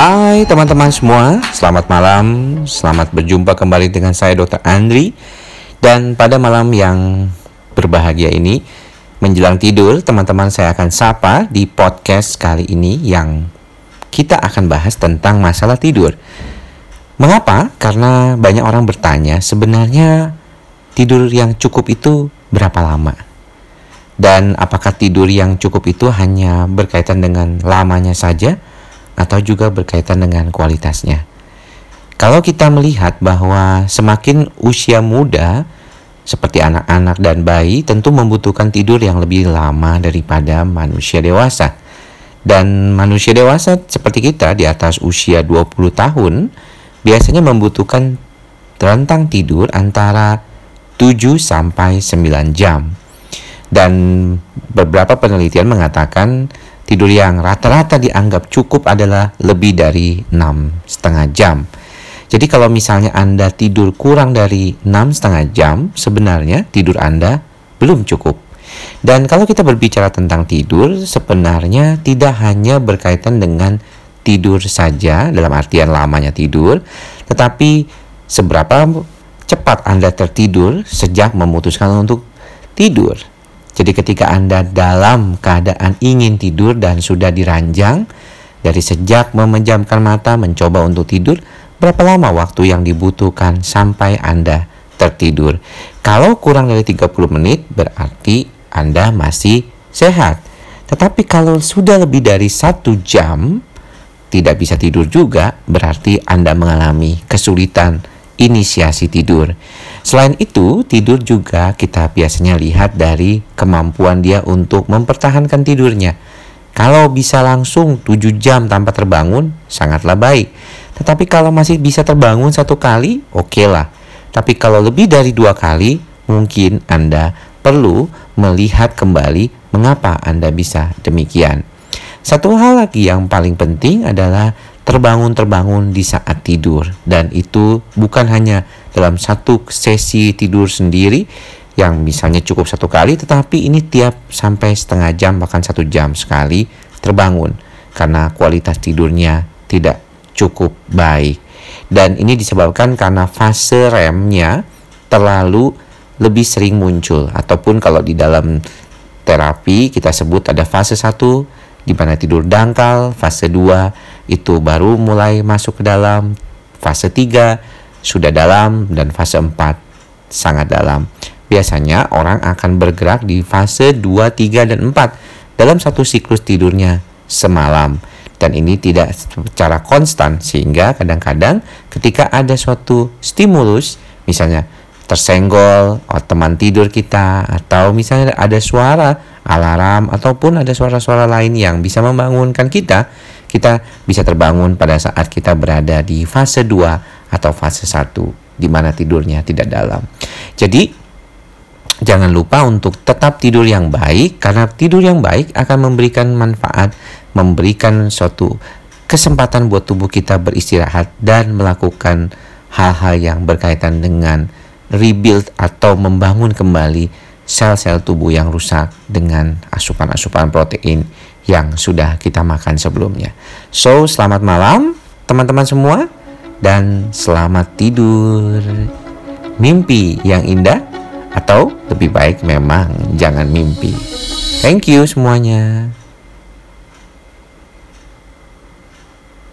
Hai teman-teman semua, selamat malam. Selamat berjumpa kembali dengan saya Dr. Andri. Dan pada malam yang berbahagia ini, menjelang tidur, teman-teman saya akan sapa di podcast kali ini yang kita akan bahas tentang masalah tidur. Mengapa? Karena banyak orang bertanya, sebenarnya tidur yang cukup itu berapa lama? Dan apakah tidur yang cukup itu hanya berkaitan dengan lamanya saja? Atau juga berkaitan dengan kualitasnya. Kalau kita melihat bahwa semakin usia muda, seperti anak-anak dan bayi, tentu membutuhkan tidur yang lebih lama daripada manusia dewasa. Dan manusia dewasa seperti kita di atas usia 20 tahun, biasanya membutuhkan rentang tidur antara 7 sampai 9 jam. Dan beberapa penelitian mengatakan Tidur yang rata-rata dianggap cukup adalah lebih dari enam setengah jam. Jadi kalau misalnya Anda tidur kurang dari enam setengah jam, sebenarnya tidur Anda belum cukup. Dan kalau kita berbicara tentang tidur, sebenarnya tidak hanya berkaitan dengan tidur saja dalam artian lamanya tidur, tetapi seberapa cepat Anda tertidur sejak memutuskan untuk tidur. Jadi ketika Anda dalam keadaan ingin tidur dan sudah diranjang, dari sejak memejamkan mata mencoba untuk tidur, berapa lama waktu yang dibutuhkan sampai Anda tertidur? Kalau kurang dari 30 menit berarti Anda masih sehat. Tetapi kalau sudah lebih dari satu jam, tidak bisa tidur juga, berarti Anda mengalami kesulitan inisiasi tidur. Selain itu, tidur juga kita biasanya lihat dari kemampuan dia untuk mempertahankan tidurnya. Kalau bisa langsung 7 jam tanpa terbangun, sangatlah baik. Tetapi kalau masih bisa terbangun satu kali, oke okay lah. Tapi kalau lebih dari dua kali, mungkin Anda perlu melihat kembali mengapa Anda bisa demikian. Satu hal lagi yang paling penting adalah terbangun-terbangun di saat tidur. Dan itu bukan hanya dalam satu sesi tidur sendiri yang misalnya cukup satu kali tetapi ini tiap sampai setengah jam bahkan satu jam sekali terbangun. Karena kualitas tidurnya tidak cukup baik. Dan ini disebabkan karena fase remnya terlalu lebih sering muncul. Ataupun kalau di dalam terapi kita sebut ada fase 1 di mana tidur dangkal, fase 2 itu baru mulai masuk ke dalam, fase 3 sudah dalam dan fase 4 sangat dalam. Biasanya orang akan bergerak di fase 2, 3 dan 4 dalam satu siklus tidurnya semalam dan ini tidak secara konstan sehingga kadang-kadang ketika ada suatu stimulus misalnya tersenggol oh, teman tidur kita atau misalnya ada suara alarm ataupun ada suara-suara lain yang bisa membangunkan kita, kita bisa terbangun pada saat kita berada di fase 2 atau fase 1 di mana tidurnya tidak dalam. Jadi jangan lupa untuk tetap tidur yang baik karena tidur yang baik akan memberikan manfaat, memberikan suatu kesempatan buat tubuh kita beristirahat dan melakukan hal-hal yang berkaitan dengan rebuild atau membangun kembali sel-sel tubuh yang rusak dengan asupan-asupan protein yang sudah kita makan sebelumnya. So, selamat malam teman-teman semua dan selamat tidur. Mimpi yang indah atau lebih baik memang jangan mimpi. Thank you semuanya.